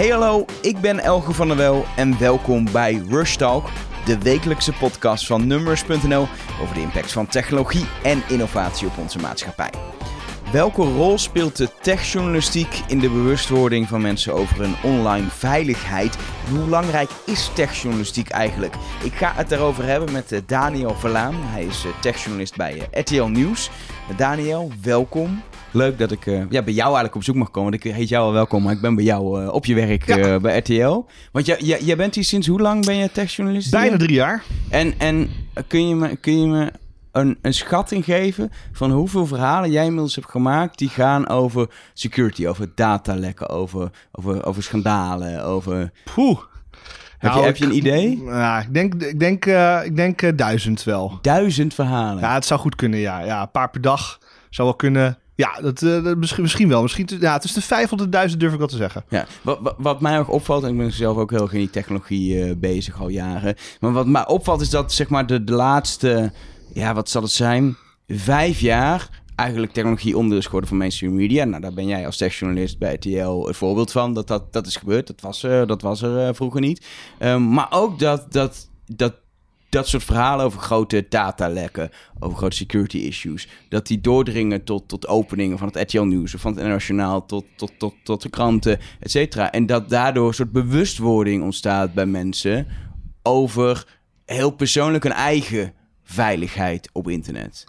Hey hallo, ik ben Elge van der Wel en welkom bij Rush Talk, de wekelijkse podcast van Numbers.nl over de impact van technologie en innovatie op onze maatschappij. Welke rol speelt de techjournalistiek in de bewustwording van mensen over hun online veiligheid? Hoe belangrijk is techjournalistiek eigenlijk? Ik ga het daarover hebben met eh, Daniel Verlaan. Hij is eh, techjournalist bij eh, RTL Nieuws. Daniel, welkom. Leuk dat ik ja, bij jou eigenlijk op zoek mag komen. Ik heet jou al welkom, maar ik ben bij jou op je werk bij RTL. Want jij, jij, jij bent hier sinds hoe lang ben je techjournalist? Bijna drie jaar. En, en kun, je me, kun je me een, een schatting geven van hoeveel verhalen jij inmiddels hebt gemaakt die gaan over security, over datalekken, over, over, over schandalen, over... Poeh. Heb, je, nou, heb je een idee? Ja, ik denk, ik denk, uh, ik denk uh, duizend wel. Duizend verhalen? Ja, het zou goed kunnen, ja. ja een paar per dag zou wel kunnen. Ja, dat, uh, dat misschien, misschien wel. Misschien, ja, het is de 500.000 durf ik wel te zeggen. Ja, wat, wat, mij ook opvalt, en ik ben zelf ook heel erg in die technologie bezig al jaren. Maar wat mij opvalt is dat zeg maar de, de laatste ja, wat zal het zijn? Vijf jaar eigenlijk technologie onderdeel is geworden van mainstream media. Nou, daar ben jij als techjournalist bij RTL het voorbeeld van. Dat dat, dat is gebeurd. Dat was er, dat was er uh, vroeger niet. Um, maar ook dat, dat, dat dat soort verhalen over grote datalekken, over grote security issues, dat die doordringen tot, tot openingen van het RTL Nieuws of van het Nationaal tot, tot, tot, tot de kranten, et cetera. En dat daardoor een soort bewustwording ontstaat bij mensen over heel persoonlijk een eigen veiligheid op internet.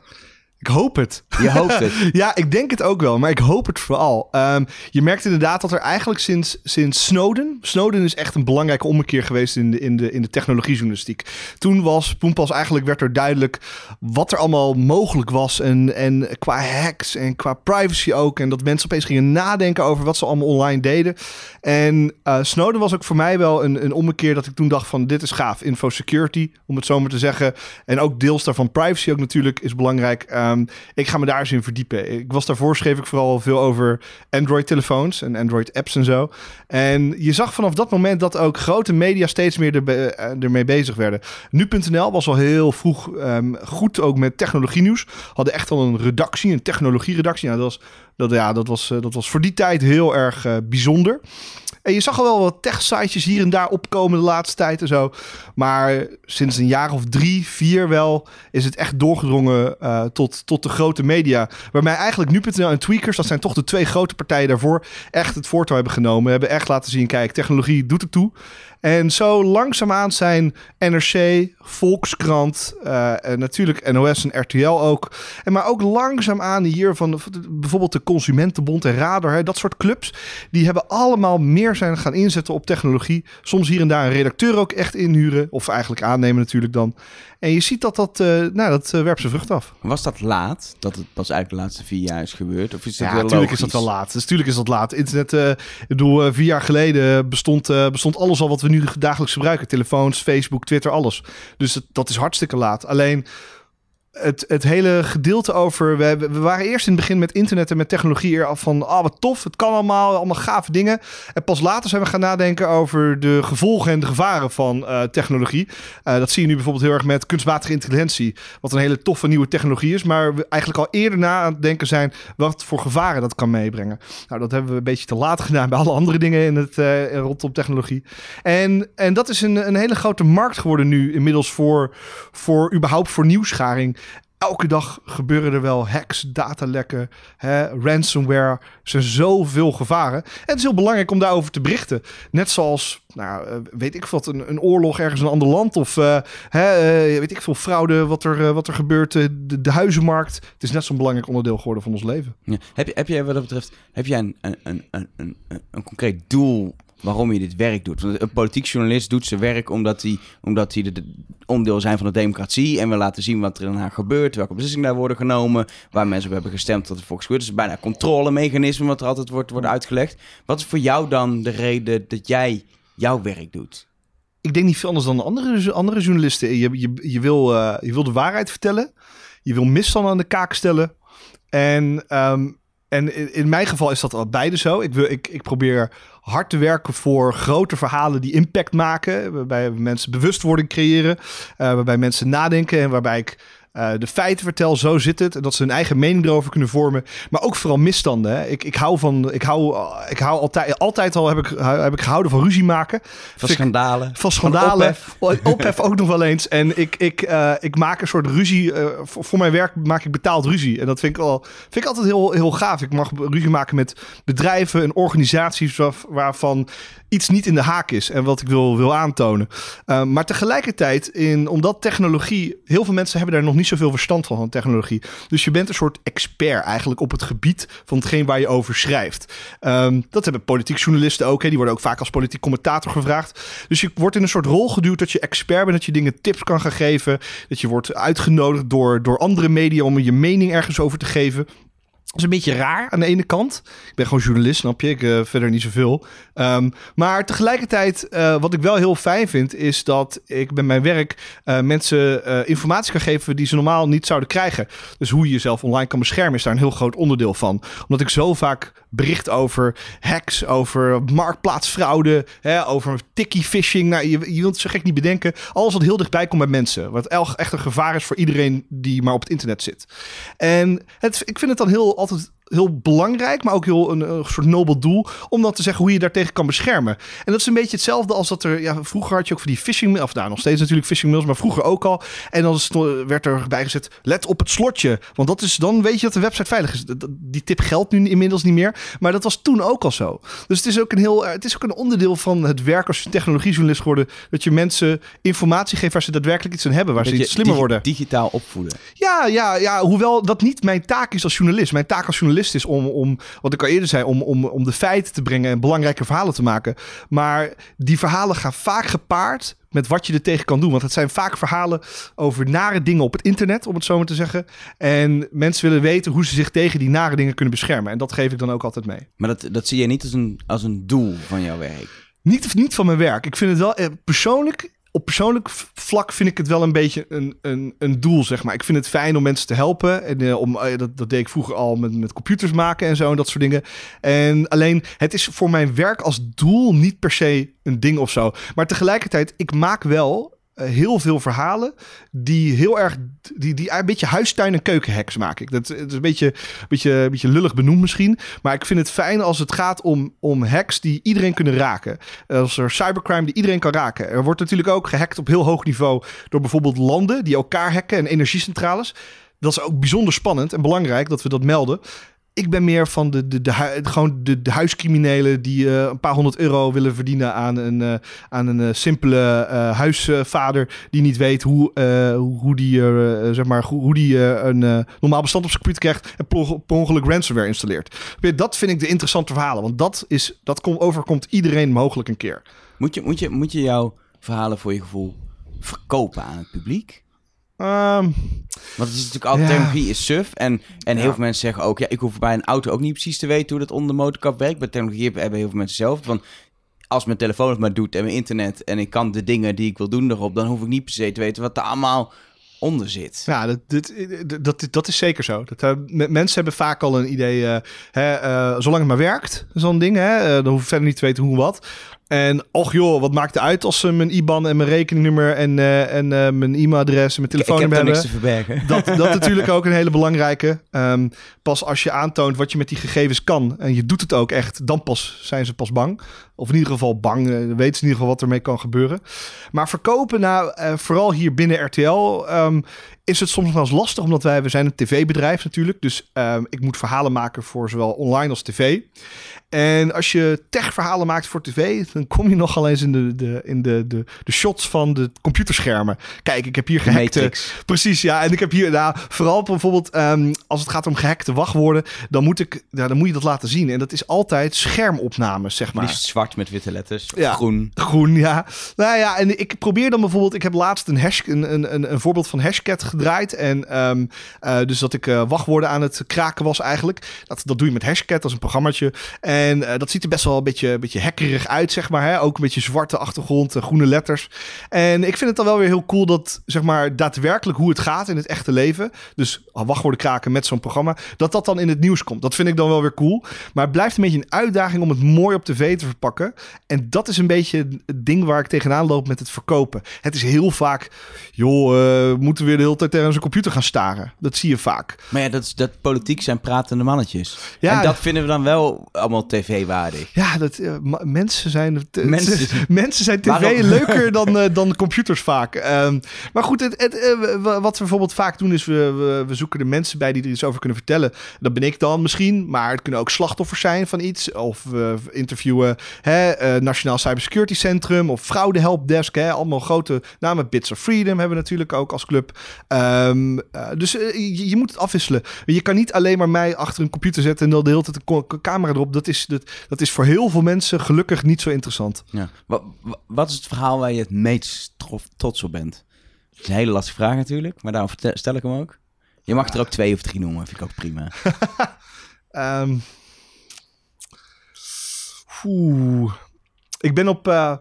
Ik hoop het. Je hoopt het. ja, ik denk het ook wel, maar ik hoop het vooral. Um, je merkt inderdaad dat er eigenlijk sinds, sinds Snowden... Snowden is echt een belangrijke ommekeer geweest in de, in de, in de technologiejournalistiek. Toen, was, toen pas eigenlijk werd er duidelijk wat er allemaal mogelijk was. En, en qua hacks en qua privacy ook. En dat mensen opeens gingen nadenken over wat ze allemaal online deden. En uh, Snowden was ook voor mij wel een, een ommekeer dat ik toen dacht van... dit is gaaf, info security, om het zo maar te zeggen. En ook deels daarvan privacy ook natuurlijk is belangrijk... Um, Ehm, ik ga me daar eens in verdiepen. Ik was daarvoor, schreef ik vooral veel over Android-telefoons en Android-apps en zo. En je zag vanaf dat moment dat ook grote media steeds meer er, uh, ermee bezig werden. Nu.nl was al heel vroeg um, goed ook met technologie-nieuws. Hadden echt al een redactie, een technologie-redactie. Nou, dat was, dat, ja, dat, was, uh, dat was voor die tijd heel erg uh, bijzonder. En je zag al wel wat tech-sitejes hier en daar opkomen de laatste tijd en zo. Maar sinds een jaar of drie, vier wel, is het echt doorgedrongen tot, tot de grote media. Waarbij eigenlijk nu.nl en Tweakers, dat zijn toch de twee grote partijen daarvoor, echt het voortouw hebben genomen. Hebben echt laten zien, kijk, technologie doet het toe. En zo langzaamaan zijn NRC, Volkskrant, uh, natuurlijk NOS en RTL ook. En maar ook langzaamaan hier van bijvoorbeeld de Consumentenbond en Radar, hè, dat soort clubs, die hebben allemaal meer zijn gaan inzetten op technologie. Soms hier en daar een redacteur ook echt inhuren, of eigenlijk aannemen natuurlijk dan. En je ziet dat dat, uh, nou, dat uh, werpt zijn vrucht af. Was dat laat? Dat het pas eigenlijk de laatste vier jaar is gebeurd? Of is dat ja, wel natuurlijk is dat wel laat. Dus natuurlijk is dat laat. Internet, ik bedoel, vier jaar geleden bestond, bestond alles al wat we nu dagelijks gebruiken. Telefoons, Facebook, Twitter, alles. Dus het, dat is hartstikke laat. Alleen het, het hele gedeelte over. We, we, waren eerst in het begin met internet en met technologie er van. Ah, wat tof, het kan allemaal, allemaal gave dingen. En pas later zijn we gaan nadenken over de gevolgen en de gevaren van uh, technologie. Uh, dat zie je nu bijvoorbeeld heel erg met kunstmatige intelligentie. Wat een hele toffe nieuwe technologie is. Maar we eigenlijk al eerder na aan het denken zijn. wat voor gevaren dat kan meebrengen. Nou, dat hebben we een beetje te laat gedaan bij alle andere dingen in het uh, rondom technologie. En, en dat is een, een hele grote markt geworden nu inmiddels voor, voor überhaupt voor nieuwsgaring elke dag gebeuren er wel hacks, datalekken, ransomware. Er zijn zoveel gevaren. En het is heel belangrijk om daarover te berichten. Net zoals, nou, eh, weet ik wat, een, een oorlog ergens in een ander land. Of uh, hè, uh, weet ik veel, fraude, wat er, wat er gebeurt. De, de, huizenmarkt. Het is net zo'n belangrijk onderdeel geworden van ons leven. Ja. Heb, je, heb jij wat dat betreft, heb jij een, een, een, een, een concreet doel waarom je dit werk doet. Want een politiek journalist doet zijn werk omdat hij, omdat hij de, onderdeel zijn van de democratie. En we laten zien wat er in haar gebeurt, welke beslissingen daar worden genomen, waar mensen op hebben gestemd dat het volgens gebeurt. Dus bijna een controlemechanisme wat er altijd wordt, wordt uitgelegd. Wat is voor jou dan de reden dat jij jouw werk doet? Ik denk niet veel anders dan andere, andere journalisten. Je, je, je, wil, uh, je wil de waarheid vertellen. Je wil misstanden aan de kaak stellen. En um, en in, mijn geval is dat al beide zo. Ik, wil, ik, ik probeer hard te werken voor grote verhalen die impact maken. Waarbij mensen bewustwording creëren. Uh, waarbij mensen nadenken en waarbij ik eh, de feiten vertel, zo zit het. En dat ze hun eigen mening erover kunnen vormen. Maar ook vooral misstanden. Hè. Ik, ik hou van, ik hou, ik hou altijd, altijd al heb ik, heb ik gehouden van ruzie maken. Van schandalen. Van schandalen. Ophef. ook nog wel eens. En ik, ik, uh, ik maak een soort ruzie. Uh, voor, voor, mijn werk maak ik betaald ruzie. En dat vind ik, al, vind ik altijd heel, heel gaaf. Ik mag ruzie maken met bedrijven en organisaties waarvan iets niet in de haak is en wat ik wil, wil aantonen. Uh, maar tegelijkertijd, in, omdat technologie, heel veel mensen hebben daar nog niet zoveel verstand van, van technologie. Dus je bent een soort expert eigenlijk op het gebied van hetgeen waar je over schrijft. Um, dat hebben politiek journalisten ook, hè, die worden ook vaak als politiek commentator gevraagd. Dus je wordt in een soort rol geduwd dat je expert bent, dat je dingen tips kan gaan geven, dat je wordt uitgenodigd door, door andere media om je mening ergens over te geven. Is een beetje raar aan de ene kant. Ik ben gewoon journalist, snap je? Ik uh, verder niet zoveel. Um, maar tegelijkertijd, uh, wat ik wel heel fijn vind, is dat ik bij mijn werk uh, mensen informatie kan geven die ze normaal niet zouden krijgen. Dus hoe je jezelf online kan beschermen, is daar een heel groot onderdeel van. Omdat ik zo vaak bericht over hacks, over marktplaatsfraude, hè, over tikkie phishing. Nou, je, je wilt het zo gek niet bedenken. Alles wat heel dichtbij komt bij mensen. Wat echt een gevaar is voor iedereen die maar op het internet zit. En het, ik vind het dan heel altijd heel belangrijk, maar ook heel een, een, soort nobel doel. Om dan te zeggen hoe je daartegen kan beschermen. En dat is een beetje hetzelfde als dat er. Ja, vroeger had je ook voor die phishing. Of daar nou, nog steeds natuurlijk phishing mails, maar vroeger ook al. En dan werd er bijgezet: let op het slotje. Want dat is, dan weet je dat de website veilig is. Die tip geldt nu inmiddels niet meer. Maar dat was toen ook al zo. Dus het is ook een heel. Het is ook een onderdeel van het werk als technologiejournalist geworden. Dat je mensen informatie geeft waar ze daadwerkelijk iets aan hebben. Waar ze iets slimmer worden. Digitaal opvoeden. Ja, ja, ja. Hoewel dat niet mijn taak is als journalist. Mijn taak als journalist is om, om wat ik al eerder zei, om, om, om de feiten te brengen en belangrijke verhalen te maken. Maar die verhalen gaan vaak gepaard met wat je er tegen kan doen. Want het zijn vaak verhalen over nare dingen op het internet, om het zo maar te zeggen. En mensen willen weten hoe ze zich tegen die nare dingen kunnen beschermen. En dat geef ik dan ook altijd mee. Maar dat, dat zie je niet als een, als een doel van jouw werk? Niet, niet van mijn werk. Ik vind het wel eh, persoonlijk op persoonlijk vlak vind ik het wel een beetje een, een, een doel, zeg maar. Ik vind het fijn om mensen te helpen. En uh, om, uh, dat, dat deed ik vroeger al met, met computers maken en zo en dat soort dingen. En alleen, het is voor mijn werk als doel niet per se een ding of zo. Maar tegelijkertijd, ik maak wel eh, heel veel verhalen die heel erg, die, die een beetje huistuin- en keukenheks maak ik. Dat, is een beetje, beetje, beetje lullig benoemd misschien. Maar ik vind het fijn als het gaat om, om hacks die iedereen kunnen raken. Als er cybercrime die iedereen kan raken. Er wordt natuurlijk ook gehackt op heel hoog niveau door bijvoorbeeld landen die elkaar hacken en energiecentrales. Dat is ook bijzonder spannend en belangrijk dat we dat melden. Ik ben meer van de, de, de, gewoon de, de huiscriminelen die uh, een paar honderd euro willen verdienen aan een, uh, aan een uh, simpele huisvader die niet weet hoe, hoe die, zeg maar, hoe die een normaal bestand op zijn computer krijgt en per ongeluk ransomware installeert. Dat vind ik de interessante verhalen, want dat, is, dat komt, overkomt iedereen mogelijk een keer. Moet je, moet, je, moet je jouw verhalen voor je gevoel verkopen aan het publiek? Um, Want het is natuurlijk altijd, ja. technologie is suf. En, en heel veel mensen zeggen ook, ja, ik hoef bij een auto ook niet precies te weten hoe dat onder de motorkap werkt. Bij technologie hebben heel veel mensen zelf. Van, als mijn telefoon het maar doet en mijn internet en ik kan de dingen die ik wil doen erop, dan hoef ik niet per se te weten wat er allemaal onder zit. Ja, dat, dat, dat, dat is zeker zo. Dat, uh, mensen hebben vaak al een idee, uh, hè, uh, zolang het maar werkt, zo'n ding, hè, dan hoef ik verder niet te weten hoe wat. En och joh, wat maakt het uit als ze mijn IBAN en mijn rekeningnummer en, uh, en uh, mijn e-mailadres en mijn telefoonnummer hebben. niks te verbergen. Dat, dat natuurlijk ook een hele belangrijke. Um, pas als je aantoont wat je met die gegevens kan en je doet het ook echt, dan pas zijn ze pas bang. Of in ieder geval bang, uh, weten ze in ieder geval wat ermee kan gebeuren. Maar verkopen, nou, vooral hier binnen RTL, um, is het soms wel eens lastig, omdat wij, we zijn een tv-bedrijf natuurlijk. Dus um, ik moet verhalen maken voor zowel online als tv. En als je tech-verhalen maakt voor tv, dan kom je nogal eens in de, de, in de, de, de shots van de computerschermen. Kijk, ik heb hier gehackte. Precies, ja. En ik heb hier, nou, vooral bijvoorbeeld um, als het gaat om gehackte wachtwoorden, dan moet, ik, ja, dan moet je dat laten zien. En dat is altijd schermopnames, zeg maar. Liefst zwart met witte letters. Ja, groen. Groen, ja. Nou ja, en ik probeer dan bijvoorbeeld, ik heb laatst een, hash, een, een, een, een voorbeeld van Hashcat gedraaid. En um, uh, dus dat ik uh, wachtwoorden aan het kraken was eigenlijk. Dat, dat doe je met Hashcat, is een programmaatje. En uh, dat ziet er best wel een beetje, een beetje hackerig uit, zeg maar. Hè? Ook een beetje zwarte achtergrond, eh, groene letters. En ik vind het dan wel weer heel cool dat, zeg maar, daadwerkelijk hoe het gaat in het echte leven. Dus wachtwoorden kraken met zo'n programma. Dat dat dan in het nieuws komt. Dat vind ik dan wel weer cool. Maar het blijft een beetje een uitdaging om het mooi op tv te verpakken. En dat is een beetje het ding waar ik tegenaan loop met het verkopen. Het is heel vaak, joh, uh, moeten we weer de hele tijd tegen onze computer gaan staren. Dat zie je vaak. Maar ja, dat, is, dat politiek zijn pratende mannetjes. Ja, en dat vinden we dan wel allemaal tv-waardig. Ja, dat, uh, mensen zijn, mensen. mensen zijn tv leuker dan, uh, dan computers vaak. Um, maar goed, het, het, wat we bijvoorbeeld vaak doen is we, we, we, zoeken de mensen bij die er iets over kunnen vertellen. Dat ben ik dan misschien, maar het kunnen ook slachtoffers zijn van iets. Of we interviewen hè, Nationaal Cybersecurity Centrum of Fraude Helpdesk. Hè, allemaal grote namen. Bits of Freedom hebben we natuurlijk ook als club. Um, dus je, je, moet het afwisselen. Je kan niet alleen maar mij achter een computer zetten en dan de hele tijd een camera erop. Dat is, dat, dat is voor heel veel mensen gelukkig niet zo interessant. Ja. Wat, wat is het verhaal waar je het meest trots op bent? Dat is een hele lastige vraag natuurlijk, maar daarom stel ik hem ook. Je mag er ook twee of drie noemen, vind ik ook prima. um, oeh. Ik ben op, uh,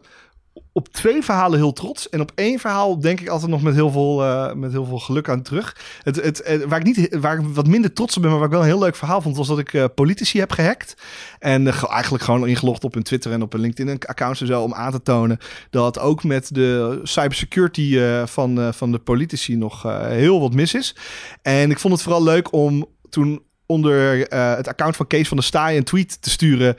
op twee verhalen heel trots. En op één verhaal denk ik altijd nog met heel veel, uh, met heel veel geluk aan terug. Het, het, waar, ik niet, waar ik wat minder trots op ben, maar waar ik wel een heel leuk verhaal vond, was dat ik uh, politici heb gehackt. En uh, eigenlijk gewoon ingelogd op een Twitter en op een LinkedIn-account en zo om aan te tonen dat ook met de cybersecurity van, van de politici nog heel wat mis is. En ik vond het vooral leuk om toen onder het account van Kees van der Staaij een tweet te sturen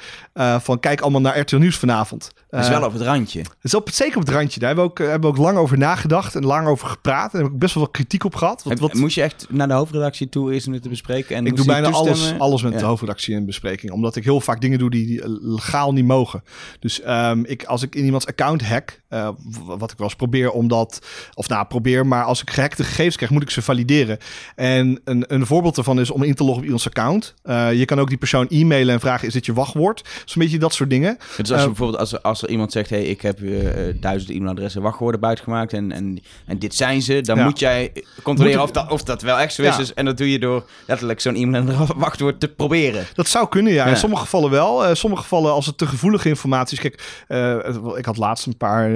van kijk allemaal naar RTL Nieuws vanavond. Het is wel op het randje. Het is op, zeker op het randje. Daar hebben we, ook, hebben we ook lang over nagedacht en lang over gepraat. En heb ik best wel wat kritiek op gehad. Wat, wat... Moest je echt naar de hoofdredactie toe eerst om het te bespreken? En ik doe bijna alles, alles met ja. de hoofdredactie in bespreking. Omdat ik heel vaak dingen doe die, die legaal niet mogen. Dus um, ik, als ik in iemands account hack, uh, wat ik wel eens probeer omdat, of nou probeer, maar als ik gehackte gegevens krijg, moet ik ze valideren. En een, een voorbeeld daarvan is om in te loggen op iemands account. Uh, je kan ook die persoon e-mailen en vragen, is dit je wachtwoord? Zo'n beetje dat soort dingen. Dus als je uh, bijvoorbeeld, als, als er iemand zegt, hey, ik heb uh, duizend e-mailadressen wachtwoorden buitgemaakt en, en, en dit zijn ze. Dan moet jij controleren of, dat, of dat wel echt zo is. Ja. En dat doe je door letterlijk zo'n e-mail wachtwoord te proberen. Dat zou kunnen, ja. In sommige gevallen wel. In sommige gevallen als het te gevoelige informatie is. Kijk, uh, ik had laatst een paar,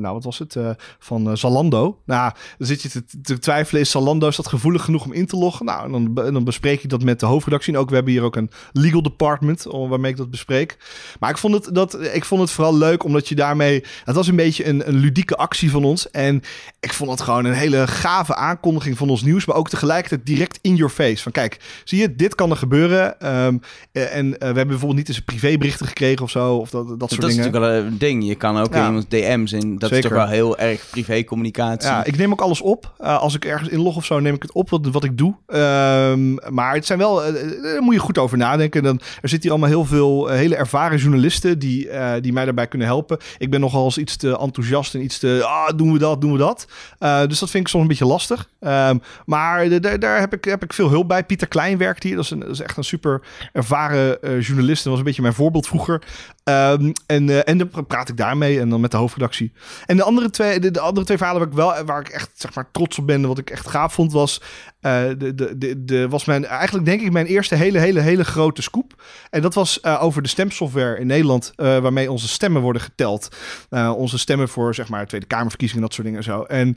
nou wat was het, van Zalando. Nou, dan zit je te, te, twijfelen, is Zalando, is dat gevoelig genoeg om in te loggen? Nou, en dan, dan bespreek ik dat met de hoofdredactie. En ook, we hebben hier ook een legal department waarmee ik dat bespreek. Maar ik vond het, dat, ik vond het vooral leuk, omdat je daarmee het was een beetje een, een ludieke actie van ons. En ik vond het gewoon een hele gave aankondiging van ons nieuws. Maar ook tegelijkertijd direct in your face. Van kijk, zie je, dit kan er gebeuren. Um, en uh, we hebben bijvoorbeeld niet eens privéberichten gekregen of zo. Of dat, dat, soort dat dingen. Dat is natuurlijk wel een ding. Je kan ook ja. in iemands DM's. En dat Zeker. is toch wel heel erg privé communicatie. Ja, ik neem ook alles op. Uh, als ik ergens inlog of zo, neem ik het op wat, wat ik doe. Um, maar het zijn wel, uh, daar moet je goed over nadenken. Dan, er zitten hier allemaal heel veel hele ervaren journalisten die, die mij daarbij kunnen helpen. Ik ben nogal eens iets te enthousiast en iets te, ah, doen we dat, doen we dat. Uh, dus dat vind ik soms een beetje lastig. Um, maar daar, heb, ik, heb ik veel hulp bij. Pieter Klein werkt hier. Dat is, een, dat is echt een super ervaren uh, journalist. Dat was een beetje mijn voorbeeld vroeger. Um, en, uh, en dan praat ik daarmee en dan met de hoofdredactie. En de andere twee, de, de andere twee verhalen waar ik wel, waar ik echt zeg maar trots op ben, wat ik echt gaaf vond, was uh, de, de, de, was mijn, eigenlijk denk ik mijn eerste hele, hele, hele grote scoop. En dat was uh, over de stemsoftware in Nederland, waarmee onze stemmen worden geteld. onze stemmen voor, zeg maar, Tweede Kamerverkiezingen, dat soort dingen en zo. En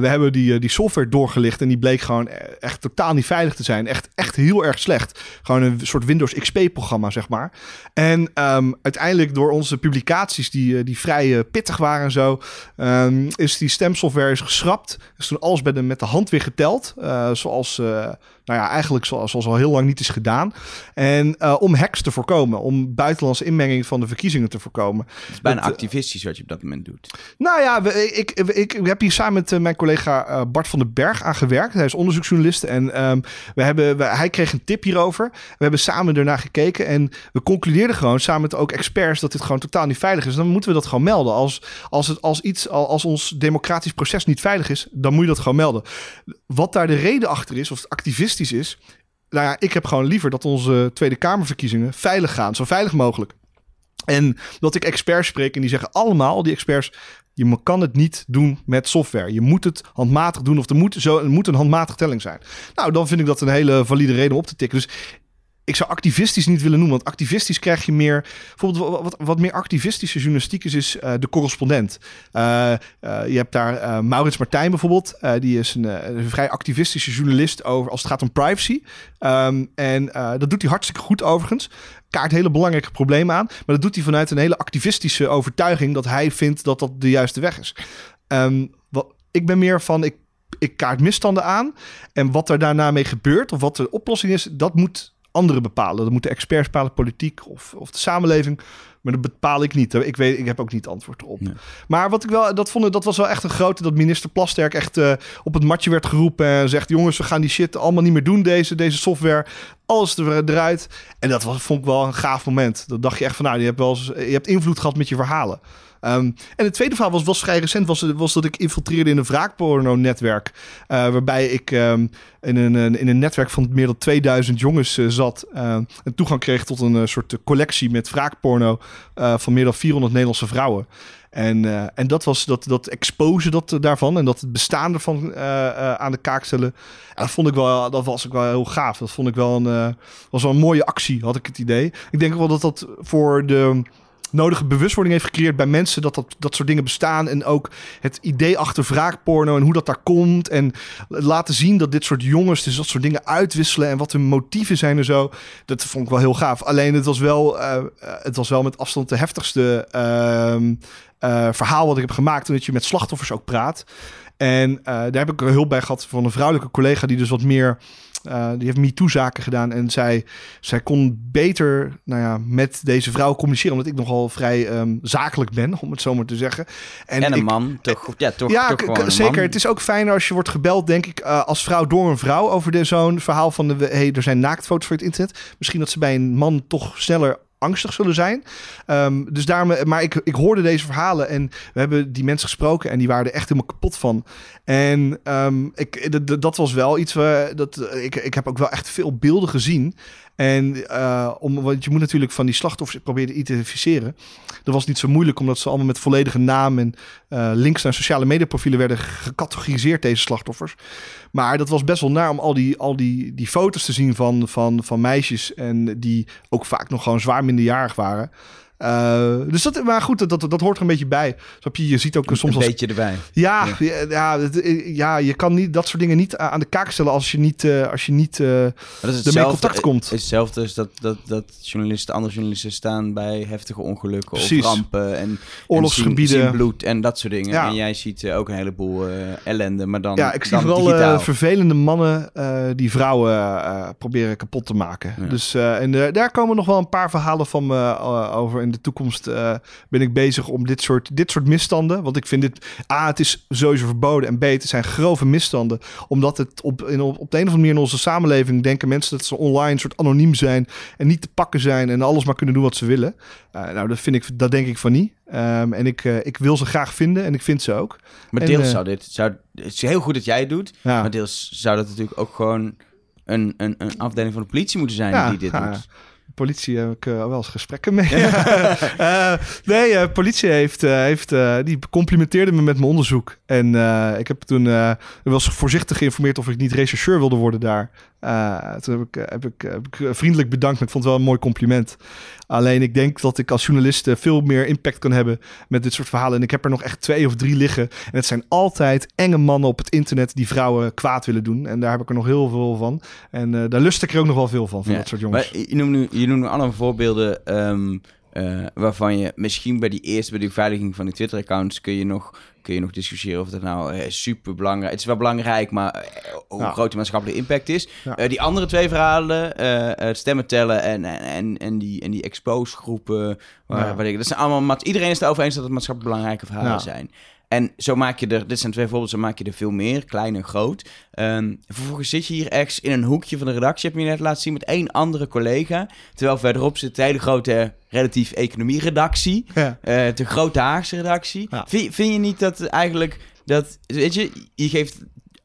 we hebben die, die software doorgelicht en die bleek gewoon echt totaal niet veilig te zijn. Echt, echt heel erg slecht. Gewoon een soort Windows XP-programma, zeg maar. En um, uiteindelijk door onze publicaties, die, die vrij pittig waren en zo, um, is die stemsoftware is geschrapt. Is toen alles bij de, met de hand weer geteld zoals, uh, nou ja, eigenlijk zoals, zoals al heel lang niet is gedaan. En uh, om hacks te voorkomen, om buitenlandse inmenging van de verkiezingen te voorkomen. Het is bijna dat, activistisch wat je op dat moment doet. Nou ja, we, ik, ik, ik, heb hier samen met mijn collega Bart van den Berg aan gewerkt. Hij is onderzoeksjournalist en um, we hebben, we, hij kreeg een tip hierover. We hebben samen ernaar gekeken en we concludeerden gewoon samen met ook experts dat dit gewoon totaal niet veilig is. Dan moeten we dat gewoon melden. Als, als, het, als iets, als ons democratisch proces niet veilig is, dan moet je dat gewoon melden. Wat daar de reden achter is, of het activistisch is. Nou ja, ik heb gewoon liever dat onze Tweede Kamerverkiezingen veilig gaan, zo veilig mogelijk. En dat ik experts spreek en die zeggen allemaal, die experts, je kan het niet doen met software. Je moet het handmatig doen of er moet, zo, er moet een handmatige telling zijn. Nou, dan vind ik dat een hele valide reden om op te tikken. Dus ik zou activistisch niet willen noemen. Want activistisch krijg je meer. Bijvoorbeeld wat, wat, meer activistische journalistiek is, is uh, de correspondent. Uh, uh, je hebt daar Maurits Martijn bijvoorbeeld. die is een, vrij activistische journalist over als het gaat om privacy. Um, en dat doet hij hartstikke goed overigens. Kaart hele belangrijke problemen aan. Maar dat doet hij vanuit een hele activistische overtuiging dat hij vindt dat dat de juiste weg is. Um, wat, ik ben meer van. Ik, ik kaart misstanden aan. En wat er daarna mee gebeurt, of wat de oplossing is, dat moet anderen bepalen. Dat moeten experts bepalen, politiek of, of de samenleving. Maar dat bepaal ik niet. Ik, weet, ik heb ook niet antwoord op. Maar wat ik wel, dat vond dat was wel echt een grote, dat minister Plasterk echt uh, op het matje werd geroepen en zegt: jongens, we gaan die shit allemaal niet meer doen, deze, deze software. Alles er, eruit. En dat was, vond ik wel een gaaf moment. Dat dacht je echt van, nou, je hebt wel eens, je hebt invloed gehad met je verhalen. Um, en het tweede verhaal was, vrij recent, was, was dat ik infiltreerde in een wraakporno-netwerk. Uh, waarbij ik um, in, een, in een netwerk van meer dan 2000 jongens uh, zat. Uh, en toegang kreeg tot een soort collectie met wraakporno van meer dan 400 Nederlandse vrouwen. En, en dat was dat, dat exposen dat, daarvan en dat het bestaan ervan aan de kaak stellen. En dat vond ik wel, dat was ik wel heel gaaf. Dat vond ik wel een, was wel een mooie actie, had ik het idee. Ik denk wel dat dat voor de nodige bewustwording heeft gecreëerd bij mensen dat, dat dat soort dingen bestaan. En ook het idee achter wraakporno en hoe dat daar komt. En laten zien dat dit soort jongens dus dat soort dingen uitwisselen en wat hun motieven zijn en zo. Dat vond ik wel heel gaaf. Alleen het was wel, uh, het was wel met afstand de heftigste uh, uh, verhaal wat ik heb gemaakt. Omdat je met slachtoffers ook praat. En daar heb ik hulp bij gehad van een vrouwelijke collega die dus wat meer uh, die heeft MeToo-zaken gedaan. En zij, zij kon beter nou ja, met deze vrouw communiceren. Omdat ik nogal vrij um, zakelijk ben, om het zo maar te zeggen. En, en een man, toch? Ja, toch, ja toch zeker. Het is ook fijner als je wordt gebeld, denk ik, uh, als vrouw door een vrouw over zo'n verhaal van... De, hey, er zijn naaktfoto's voor het internet. Misschien dat ze bij een man toch sneller angstig zullen zijn. Um, dus daarom, maar ik, ik hoorde deze verhalen en we hebben die mensen gesproken en die waren er echt helemaal kapot van. En um, ik, dat was wel iets waar dat ik, ik heb ook wel echt veel beelden gezien. En uh, om, want je moet natuurlijk van die slachtoffers proberen te identificeren. Dat was niet zo moeilijk, omdat ze allemaal met volledige naam en uh, links naar sociale mediaprofielen werden gecategoriseerd, deze slachtoffers. Maar dat was best wel naar om al die, al die, die foto's te zien van, van, van meisjes. En die ook vaak nog gewoon zwaar minderjarig waren. Uh, dus dat, maar goed, dat, dat, dat hoort er een beetje bij. Snap je? Je ziet ook soms een beetje erbij. Ja, ja. Ja, ja, je kan niet dat soort dingen niet aan de kaak stellen als je niet, uh, als je niet uh, is ermee in contact komt. Het is hetzelfde als dat, dat, dat journalisten, andere journalisten staan bij heftige ongelukken Precies. of rampen en oorlogsgebieden, en bloed en dat soort dingen. Ja. En jij ziet ook een heleboel ellende, maar dan Ja, ik zie vooral vervelende mannen die vrouwen proberen kapot te maken. Ja. Dus en daar komen nog wel een paar verhalen van me over in de toekomst uh, ben ik bezig om dit soort, dit soort misstanden. Want ik vind dit. A, het is sowieso verboden. En B, het zijn grove misstanden. Omdat het op, in, op, de een of andere manier in onze samenleving denken mensen dat ze online soort anoniem zijn. En niet te pakken zijn. En alles maar kunnen doen wat ze willen. Uh, nou, dat vind ik, dat denk ik van niet. Um, en ik, uh, ik wil ze graag vinden en ik vind ze ook. Maar deels en, zou dit. Zou, het is heel goed dat jij het doet. Ja. Maar deels zou dat natuurlijk ook gewoon een, een, een afdeling van de politie moeten zijn ja, die dit ja, doet politie heb ik uh, wel eens gesprekken mee. uh, nee, uh, politie heeft, heeft die complimenteerde me met mijn onderzoek. En ik heb toen was voorzichtig geïnformeerd of ik niet rechercheur wilde worden daar. toen heb ik, heb, ik, heb ik vriendelijk bedankt. Ik vond het wel een mooi compliment. Alleen ik denk dat ik als journalist veel meer impact kan hebben met dit soort verhalen. En ik heb er nog echt twee of drie liggen. En het zijn altijd enge mannen op het internet die vrouwen kwaad willen doen. En daar heb ik er nog heel veel van. En daar lust ik er ook nog wel veel van, van ja. dat soort jongens. Maar je noemt nu, je noemt andere voorbeelden um, uh, waarvan je misschien bij die eerste, bij de beveiliging van die Twitter-accounts, kun je nog kun je nog discussiëren of dat nou uh, super belangrijk Het is wel belangrijk, maar uh, hoe ja. groot de maatschappelijke impact is. Ja. Die andere twee verhalen, het stemmen tellen en, en, en die, en die expose groepen. Waar, ja. waar ik, dat zijn allemaal, iedereen is het erover eens dat het maatschappelijk belangrijke verhalen zijn. En zo maak je er, dit zijn twee voorbeelden, zo maak je er veel meer, klein en groot. Um, vervolgens zit je hier ergens in een hoekje van de redactie, heb je net laten zien, met één andere collega. Terwijl verderop zit de hele grote, relatief economie-redactie. Ja. Uh, de grote Haagse redactie. Ja. Vind, vind, je niet dat eigenlijk, dat, weet je, je geeft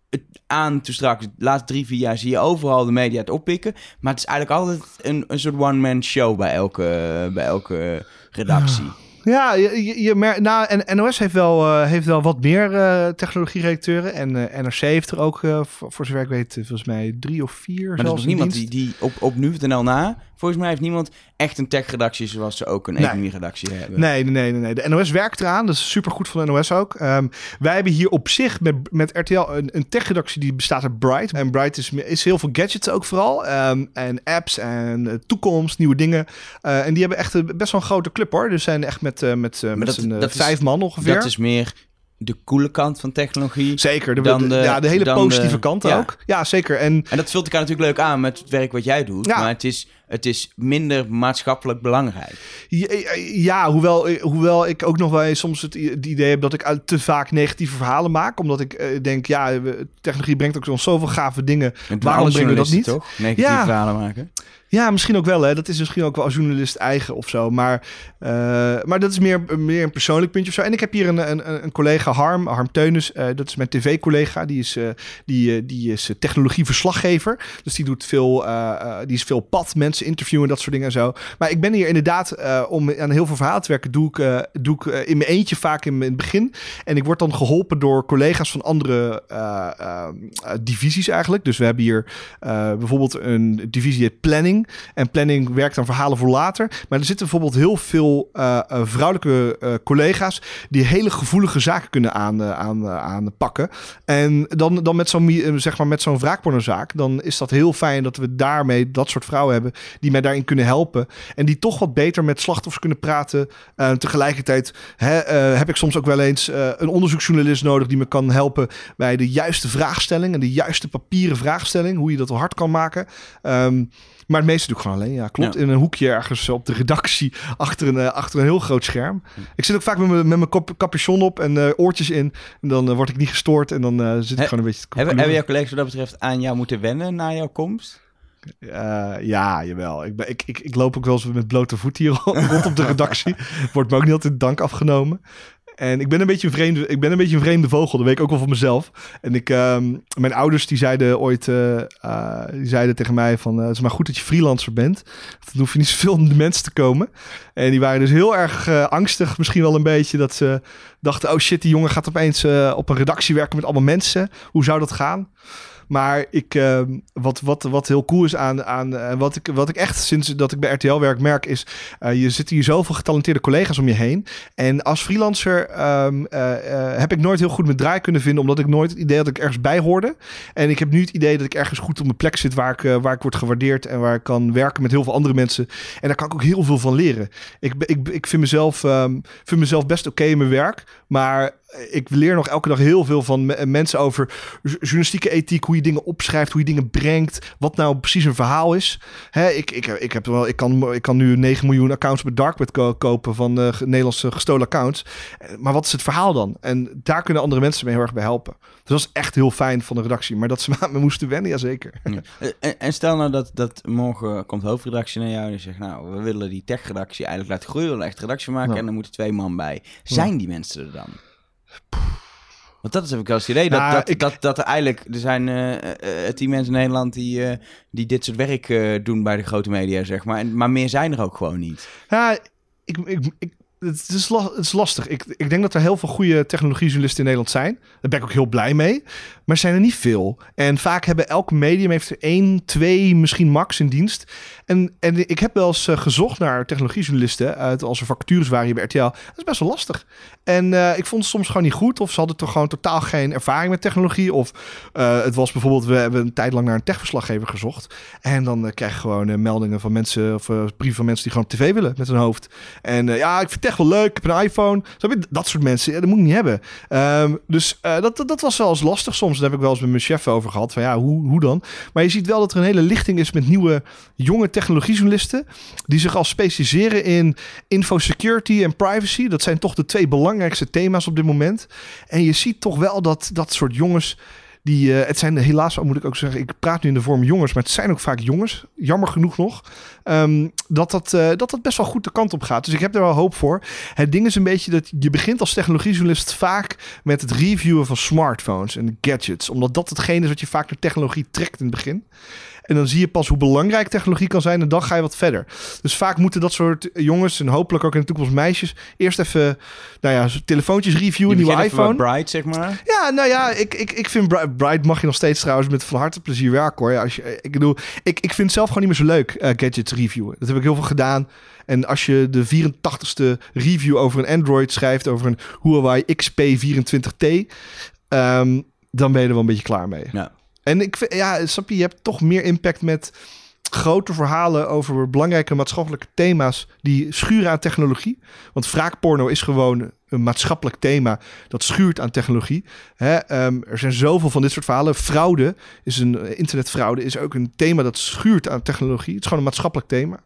het aan toen straks, de laatste drie, vier jaar zie je overal de media het oppikken. Maar het is eigenlijk altijd een, een soort one-man show bij elke, bij elke redactie. Ja. Ja, je, je, je mer- nou, en NOS heeft wel, eh, heeft wel wat meer eh technologie-redacteuren. En eh, NRC heeft er ook, voor, voor zover ik weet, volgens mij drie of vier Maar er is nog niemand die, die op, op nu.nl na... Volgens mij heeft niemand echt een tech-redactie zoals ze ook een Nee. economie-redactie hebben. Nee, nee, nee, nee. De NOS werkt eraan. Dat is supergoed van de NOS ook. Ehm, wij hebben hier op zich met, met RTL een, een tech-redactie die bestaat uit Bright. En Bright is, is heel veel gadgets ook vooral. Ehm, en apps en eh, toekomst, nieuwe dingen. Eh, en die hebben echt een, best wel een grote club hoor. Dus zijn echt met, eh, met, eh, met dat- eh, is- vijf man ongeveer. Dat is meer de coole kant van technologie. Zeker, de, dan de- ja, de hele positieve de- kant ja. ook. Ja, zeker. En En dat vult elkaar natuurlijk leuk aan met het werk wat jij doet. Ja. Maar het is, het is minder maatschappelijk belangrijk. Ja, ja, hoewel, hoewel ik ook nog wel eens soms het, idee heb dat ik uit te vaak negatieve verhalen maak. Omdat ik eh, denk, ja, technologie brengt ook ons zoveel gave dingen. En Waarom brengen we dat niet? Toch? Negatieve Ja. verhalen maken. Ja, misschien ook wel. Hè. Dat is misschien ook wel als journalist eigen of zo. Maar, eh, maar dat is meer, meer een persoonlijk puntje of zo. En ik heb hier een, een, een collega, Harm, Harm Teunis. eh, dat is mijn tv-collega. Die is, eh, die, die is technologieverslaggever. Dus die doet veel, die is veel pad, mensen interviewen, dat soort dingen en zo. Maar ik ben hier inderdaad, om aan heel veel verhalen te werken, doe ik, doe ik in mijn eentje vaak in, het begin. En ik word dan geholpen door collega's van andere divisies eigenlijk. Dus we hebben hier bijvoorbeeld een divisie planning. En planning werkt aan verhalen voor later. Maar er zitten bijvoorbeeld heel veel eh, eh, vrouwelijke eh, collega's die hele gevoelige zaken kunnen aan. En dan, dan met zo'n zeg maar met zo'n wraakpornozaak, dan is dat heel fijn dat we daarmee dat soort vrouwen hebben die mij daarin kunnen helpen. En die toch wat beter met slachtoffers kunnen praten. Eh, tegelijkertijd hè, heb ik soms ook wel eens een onderzoeksjournalist nodig die me kan helpen bij de juiste vraagstelling en de juiste papieren vraagstelling, hoe je dat hard kan maken. Ehm, maar het meeste doe ik gewoon alleen. Ja, klopt. Ja. In een hoekje ergens op de redactie achter een, eh, achter een heel groot scherm. Ik zit ook vaak met mijn, met mijn capuchon op en eh, oortjes in. En dan eh, word ik niet gestoord en dan zit ik gewoon een beetje te Hebben, hebben jouw collega's wat dat betreft aan jou moeten wennen na jouw komst? Ja, jawel. Ik, ben, ik, ik, ik loop ook wel eens met blote voet hier rond op de redactie. Wordt me ook niet altijd dank afgenomen. En ik ben een beetje een vreemde, ik ben een beetje een vreemde vogel. Dat weet ik ook wel van mezelf. En ik, ehm, mijn ouders die zeiden ooit, eh, eh, die zeiden tegen mij van, eh, het is maar goed dat je freelancer bent. Dan hoef je niet zoveel om de mensen te komen. En die waren dus heel erg angstig, misschien wel een beetje, dat ze dachten, oh shit, die jongen gaat opeens op een redactie werken met allemaal mensen. Hoe zou dat gaan? Maar ik, eh, wat, wat, wat heel cool is aan, aan eh, wat, ik, wat ik echt sinds dat ik bij RTL werk merk, is eh, je zit hier zoveel getalenteerde collega's om je heen. En als freelancer ehm, eh, heb ik nooit heel goed mijn draai kunnen vinden, omdat ik nooit het idee had dat ik ergens bij hoorde. En ik heb nu het idee dat ik ergens goed op mijn plek zit waar ik, waar ik word gewaardeerd en waar ik kan werken met heel veel andere mensen. En daar kan ik ook heel veel van leren. Ik, ik, ik vind, mezelf, ehm, vind mezelf best oké in mijn werk, maar ik leer nog elke dag heel veel van me- mensen over journalistieke ethiek, hoe je dingen opschrijft, hoe je dingen brengt, wat nou precies een verhaal is. Hè, ik, ik, ik, heb wel, ik, kan, ik kan nu 9 miljoen accounts op het darkweb ko- kopen van ge- Nederlandse gestolen accounts. Eh, Maar wat is het verhaal dan? En daar kunnen andere mensen me heel erg bij helpen. Dus dat is echt heel fijn van de redactie. Maar dat ze me moesten wennen, jazeker. Ja. Eh, En, en stel nou dat, dat morgen komt hoofdredactie naar jou en zegt, nou, we willen die tech-redactie eigenlijk laten groeien, we willen echt redactie maken Ja. en dan moeten twee man bij. Zijn die mensen er dan? Want dat is wel het idee, dat, Nou, dat, ik- dat, dat er eigenlijk, er zijn eh, tien mensen in Nederland die, die dit soort werk doen bij de grote media, zeg maar. En, maar meer zijn er ook gewoon niet. Ja, ik, ik, ik, het, is is lastig. Ik, ik denk dat er heel veel goede technologiejournalisten in Nederland zijn. Daar ben ik ook heel blij mee. Maar zijn er niet veel. En vaak hebben elk medium heeft er één, twee, misschien max in dienst. En, en ik heb wel eens eh, gezocht naar technologiejournalisten uit als er vacatures waren hier bij RTL. Dat is best wel lastig. En eh, ik vond het soms gewoon niet goed. Of ze hadden toch gewoon totaal geen ervaring met technologie. Of eh, het was bijvoorbeeld, we hebben een tijd lang naar een techverslaggever gezocht. En dan krijg je gewoon meldingen van mensen of brieven van mensen die gewoon op tv willen met hun hoofd. En ja, ik het wel leuk. Ik heb een iPhone. Dat soort mensen, dat moet ik niet hebben. Ehm, dus eh, dat, dat, dat was wel eens lastig soms. Daar heb ik wel eens met mijn chef over gehad. Van ja, hoe, hoe dan? Maar je ziet wel dat er een hele lichting is met nieuwe jonge technologiejournalisten. Die zich al specialiseren in infosecurity en privacy. Dat zijn toch de twee belangrijkste thema's op dit moment. En je ziet toch wel dat dat soort jongens. Die, eh, het zijn helaas, moet ik ook zeggen, ik praat nu in de vorm jongens, maar het zijn ook vaak jongens, jammer genoeg nog. ehm, dat, dat, eh, dat dat best wel goed de kant op gaat. Dus ik heb er wel hoop voor. Het ding is een beetje dat je begint als technologiejournalist vaak met het reviewen van smartphones en gadgets. Omdat dat hetgene is wat je vaak naar technologie trekt in het begin. En dan zie je pas hoe belangrijk technologie kan zijn en dan ga je wat verder. Dus vaak moeten dat soort jongens en hopelijk ook in de toekomst meisjes eerst even, nou ja, telefoontjes reviewen, nieuwe iPhone. Bright, zeg maar. Ja, nou ja, ik, ik, ik vind Bri- Bright mag je nog steeds trouwens met van harte plezier werken hoor. Als je, ik bedoel, ik, ik vind het zelf gewoon niet meer zo leuk, eh, gadgets reviewen. Dat heb ik heel veel gedaan. En als je de 84ste review over een Android schrijft, over een Huawei XP24T, ehm, dan ben je er wel een beetje klaar mee. Ja. En ik vind, ja, snap je, hebt toch meer impact met grote verhalen over belangrijke maatschappelijke thema's die schuren aan technologie. Want wraakporno is gewoon een maatschappelijk thema dat schuurt aan technologie. Hè, ehm, er zijn zoveel van dit soort verhalen. Fraude is een eh, internetfraude is ook een thema dat schuurt aan technologie. Het is gewoon een maatschappelijk thema.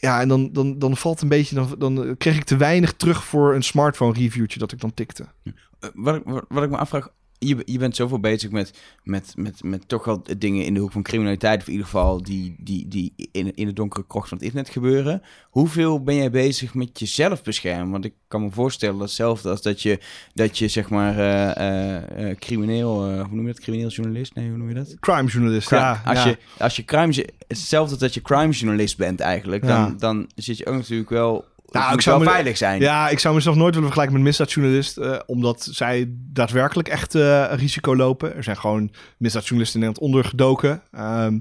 Ja, en dan, dan, dan valt een beetje, dan, dan kreeg ik te weinig terug voor een smartphone reviewtje dat ik dan tikte. Eh, wat, wat ik me afvraag, je, je bent zoveel bezig met, met, met, met toch wel dingen in de hoek van criminaliteit, of in ieder geval die, die, die in, in de donkere krocht van het internet gebeuren. Hoeveel ben jij bezig met jezelf beschermen? Want ik kan me voorstellen dat hetzelfde als dat je, dat je zeg maar eh, eh, eh, crimineel, hoe noem je dat? Crimineel journalist? Nee, hoe noem je dat? Crime journalist, Crime- ja. als, ja. Je, als je crime, hetzelfde als dat je crime journalist bent eigenlijk, dan, Ja. dan zit je ook natuurlijk wel, Nou, ik zou me- veilig zijn. Ja, ik zou mezelf nooit willen vergelijken met misdaadjournalist, eh, omdat zij daadwerkelijk echt eh, risico lopen. Er zijn gewoon misdaadjournalisten in Nederland ondergedoken. Ehm,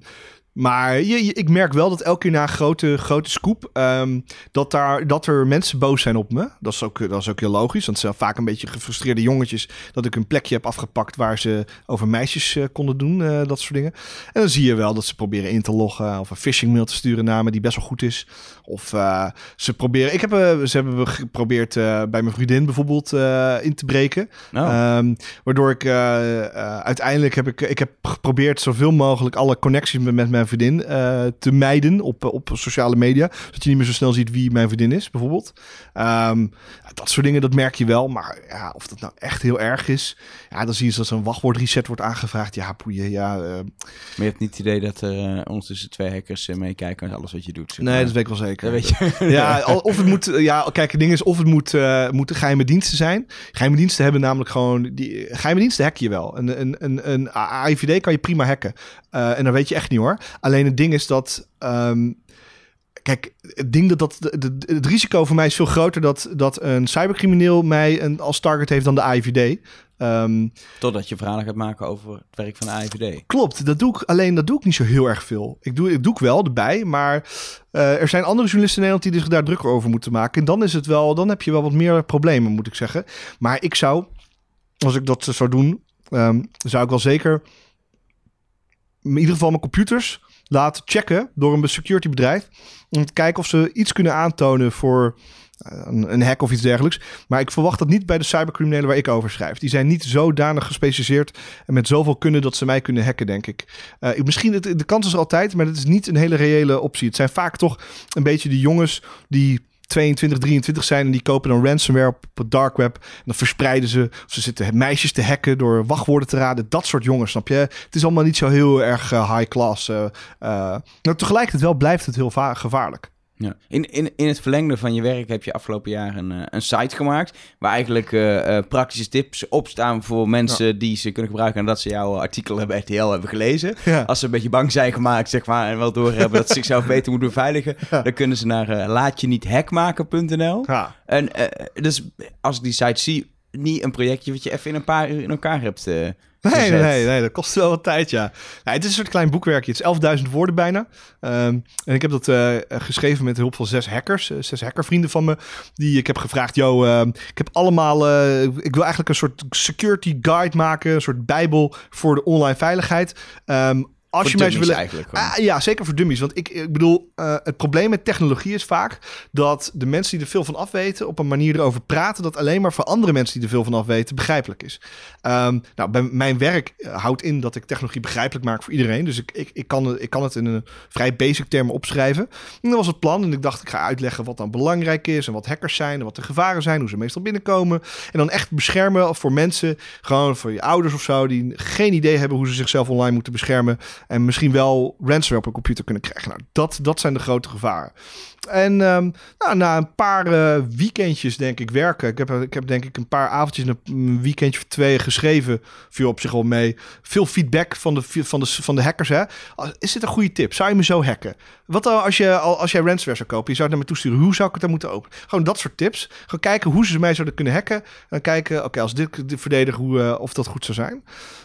maar je, je- ik merk wel dat elke keer na een grote, grote scoop, ehm, dat, daar, dat er mensen boos zijn op me. Dat is, ook, dat is ook heel logisch, want het zijn vaak een beetje gefrustreerde jongetjes dat ik een plekje heb afgepakt waar ze over meisjes eh, konden doen, eh, dat soort dingen. En dan zie je wel dat ze proberen in te loggen of een phishing mail te sturen naar me die best wel goed is. Of eh, ze proberen. Ik heb, eh, ze hebben geprobeerd eh, bij mijn vriendin bijvoorbeeld in te breken. Oh. Waardoor ik uiteindelijk heb ik, ik heb geprobeerd zoveel mogelijk alle connecties met, mijn vriendin te mijden op, op sociale media. Zodat je niet meer zo snel ziet wie mijn vriendin is, bijvoorbeeld. Ehm, dat soort dingen, dat merk je wel. Maar ja, of dat nou echt heel erg is. Ja, dan zie je dat zo'n wachtwoordreset wordt aangevraagd. Ja, poeie, ja. eh, Maar je hebt niet het idee dat er eh, ondertussen twee hackers eh, meekijken met alles wat je doet. zeg nee, dat weet ik wel zeker. Dat weet je. Ja, of het moet. Ja, kijk, het ding is of het moet, eh moeten geheime diensten zijn. Geheime diensten hebben namelijk gewoon. Die, geheime diensten hack je wel. Een, een, een, een AIVD kan je prima hacken. Eh, en dan weet je echt niet hoor. Alleen het ding is dat. ehm, Kijk, het ding dat, dat de- de- het risico voor mij is veel groter dat, dat een cybercrimineel mij een, als target heeft dan de AIVD. Ehm, Totdat je verhalen gaat maken over het werk van de AIVD. Klopt, dat doe ik. Alleen dat doe ik niet zo heel erg veel. Ik doe, ik doe ik wel erbij, maar eh, er zijn andere journalisten in Nederland die zich daar drukker over moeten maken. En dan is het wel, dan heb je wel wat meer problemen, moet ik zeggen. Maar ik zou, als ik dat zou doen, ehm, zou ik wel zeker in ieder geval mijn computers laten checken door een security bedrijf. Om te kijken of ze iets kunnen aantonen voor eh, een, hack of iets dergelijks. Maar ik verwacht dat niet bij de cybercriminelen waar ik over schrijf. Die zijn niet zodanig gespecialiseerd en met zoveel kunnen dat ze mij kunnen hacken, denk ik. Eh, misschien, het, de kans is er altijd, maar het is niet een hele reële optie. Het zijn vaak toch een beetje de jongens die 22, 23 zijn en die kopen dan ransomware op het dark web. En dan verspreiden ze, of ze zitten meisjes te hacken door wachtwoorden te raden. Dat soort jongens, snap je? Het is allemaal niet zo heel erg eh, high class. eh eh. Nou, tegelijkertijd wel blijft het heel va- gevaarlijk. Ja. In, in, in het verlengde van je werk heb je afgelopen jaar een, eh, een site gemaakt. Waar eigenlijk eh, eh, praktische tips op staan voor mensen die ze kunnen gebruiken. En dat ze jouw artikel bij RTL hebben gelezen. Ja. Als ze een beetje bang zijn gemaakt, zeg maar. En wel doorhebben dat ze zichzelf beter moeten beveiligen. Dan kunnen ze naar eh laatje-niet-hackmaken.nl. En eh, dus als ik die site zie, niet een projectje wat je even in een paar uur in elkaar hebt Nee, gezet. nee, nee, dat kost wel wat tijd, ja. ja het is een soort klein boekwerkje. Het is 11.000 woorden bijna. Ehm, en ik heb dat eh, geschreven met de hulp van zes hackers. eh, zes hackervrienden van me. Die ik heb gevraagd, yo, ehm, ik heb allemaal... eh, ik wil eigenlijk een soort security guide maken. Een soort bijbel voor de online veiligheid. Ehm, als je dummies willen... Ah, ja, zeker voor dummies. Want ik, ik bedoel, eh, het probleem met technologie is vaak dat de mensen die er veel van afweten op een manier erover praten dat alleen maar voor andere mensen die er veel van afweten begrijpelijk is. Ehm, nou, bij mijn werk eh, houdt in dat ik technologie begrijpelijk maak voor iedereen. Dus ik, ik, ik, kan, het- ik kan het in een vrij basic termen opschrijven. En dat was het plan. En ik dacht, ik ga uitleggen wat dan belangrijk is en wat hackers zijn en wat de gevaren zijn, hoe ze meestal binnenkomen. En dan echt beschermen voor mensen, gewoon voor je ouders of zo, die geen idee hebben hoe ze zichzelf online moeten beschermen. En misschien wel ransomware op een computer kunnen krijgen. Nou, dat, dat zijn de grote gevaren. En ehm, nou, na een paar uh, weekendjes, denk ik, werken. Ik heb, ik heb denk ik een paar avondjes en een weekendje of twee geschreven. Viel op zich wel mee. Veel feedback van de, van de, van de hackers. Hè? Is dit een goede tip? Zou je me zo hacken? Wat dan als, je, als jij ransomware zou kopen? Je zou het naar me toesturen. Hoe zou ik het dan moeten openen? Gewoon dat soort tips. Gewoon kijken hoe ze mij zouden kunnen hacken. En dan kijken, oké, als dit, dit verdedigen, hoe, uh, of dat goed zou zijn.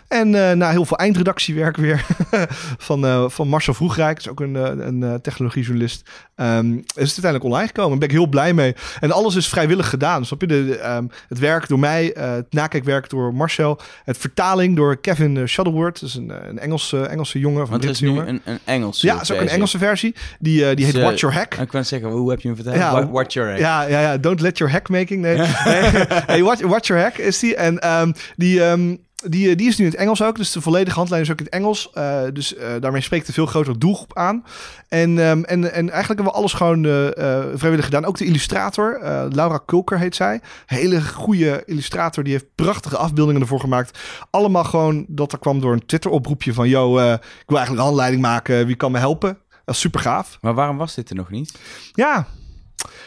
En na heel veel eindredactiewerk weer van, van Marcel Vroegrijk, dat is ook een, een, technologiejournalist, um, het uiteindelijk online gekomen. Daar ben ik heel blij mee. En alles is vrijwillig gedaan. Snap je? De, um, het werk door mij, uh, het nakijkwerk door Marcel, het vertaling door Kevin Shuttleworth, dat is een, een Engelse, Engelse jongen. Of Want een er is nu jongen. een, een Engelse Ja, het is ook een Engelse versie. Die, die heet Watch Your Hack. Ik kan zeggen, hoe heb je hem verteld? Ja, Wa- Watch Your Hack. Ja, ja, ja. Don't let your hack making. Nee. nee. hey, watch, watch your hack is die. En um, die. Um, die, die is nu in het Engels ook, dus de volledige handleiding is ook in het Engels. Uh, dus uh, daarmee spreekt een veel grotere doelgroep aan. En, um, en, en eigenlijk hebben we alles gewoon uh, vrijwillig gedaan. Ook de illustrator, Laura Kulker heet zij. Hele goede illustrator, die heeft prachtige afbeeldingen ervoor gemaakt. Allemaal gewoon, dat er kwam door een Twitter-oproepje van... yo, ik wil eigenlijk een handleiding maken, wie kan me helpen? Dat is super gaaf. Maar waarom was dit er nog niet? Ja,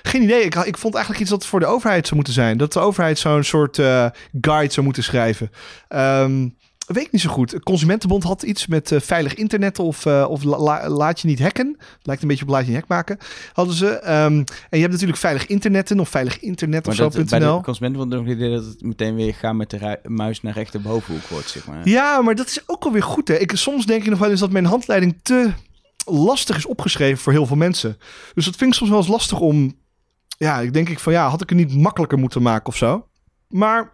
geen idee. Ik, ik vond eigenlijk iets dat voor de overheid zou moeten zijn. Dat de overheid zo'n soort uh, guide zou moeten schrijven. Um, weet ik niet zo goed. Consumentenbond had iets met uh, veilig internet of, uh, of la, laat je niet hacken. Lijkt een beetje op laat je niet hack maken. Hadden ze. Um, en je hebt natuurlijk veilig internetten of veilig internet of zo.nl. Bij de Consumentenbond nog niet idee dat het meteen weer gaan met de muis naar rechterbovenhoek wordt, zeg maar. Ja, maar dat is ook alweer goed. Hè? Ik, soms denk ik nog wel eens dat mijn handleiding te lastig is opgeschreven voor heel veel mensen. Dus dat vind ik soms wel eens lastig om ja, ik denk ik van ja, had ik het niet makkelijker moeten maken of zo. Maar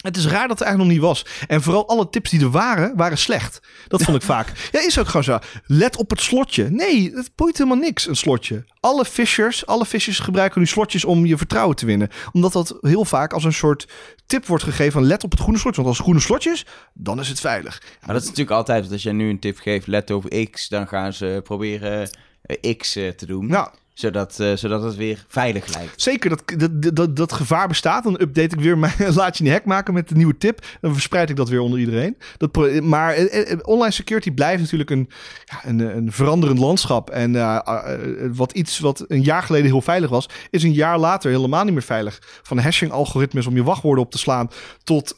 het is raar dat het eigenlijk nog niet was. En vooral alle tips die er waren, waren slecht. Dat vond ik vaak. Ja, is ook gewoon zo. Let op het slotje. Nee, het boeit helemaal niks, een slotje. Alle fishers, alle fishers gebruiken nu slotjes om je vertrouwen te winnen. Omdat dat heel vaak als een soort tip wordt gegeven van let op het groene slotje. Want als groene slotjes, dan is het veilig. Maar dat is natuurlijk altijd, als jij nu een tip geeft, let over X, dan gaan ze proberen uh, X uh, te doen. Nou, zodat, uh, zodat het weer veilig lijkt. Zeker, dat, dat, dat, dat gevaar bestaat. Dan update ik weer mijn laat je niet hack maken met de nieuwe tip. Dan verspreid ik dat weer onder iedereen. Dat, maar uh, online security blijft natuurlijk een, een, een veranderend landschap. En wat iets wat een jaar geleden heel veilig was, is een jaar later helemaal niet meer veilig. Van hashing-algoritmes om je wachtwoorden op te slaan tot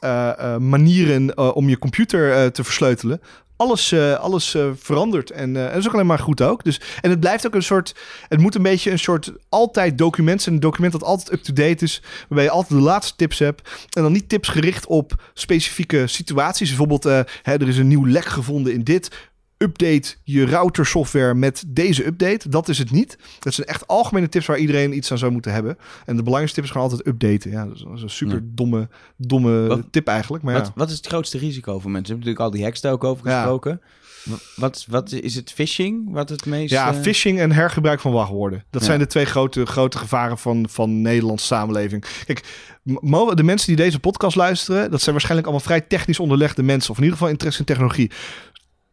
manieren om je computer te versleutelen alles, uh, alles uh, verandert. En uh, dat is ook alleen maar goed ook. Dus, en het blijft ook een soort... Het moet een beetje een soort altijd document zijn. Een document dat altijd up-to-date is. Waarbij je altijd de laatste tips hebt. En dan niet tips gericht op specifieke situaties. Bijvoorbeeld, hè, er is een nieuw lek gevonden in dit update je routersoftware met deze update. Dat is het niet. Dat zijn echt algemene tips waar iedereen iets aan zou moeten hebben. En de belangrijkste tip is gewoon altijd updaten. Ja, dat is een super domme, domme wat, tip eigenlijk. Maar wat, ja. wat is het grootste risico voor mensen? We hebben natuurlijk al die hacks daar ook over gesproken. Ja. Wat, wat is het phishing? Wat het meest... Ja, phishing en hergebruik van wachtwoorden. Dat zijn de twee grote, grote gevaren van, van Nederlandse samenleving. Kijk, de mensen die deze podcast luisteren... dat zijn waarschijnlijk allemaal vrij technisch onderlegde mensen... of in ieder geval interesse in technologie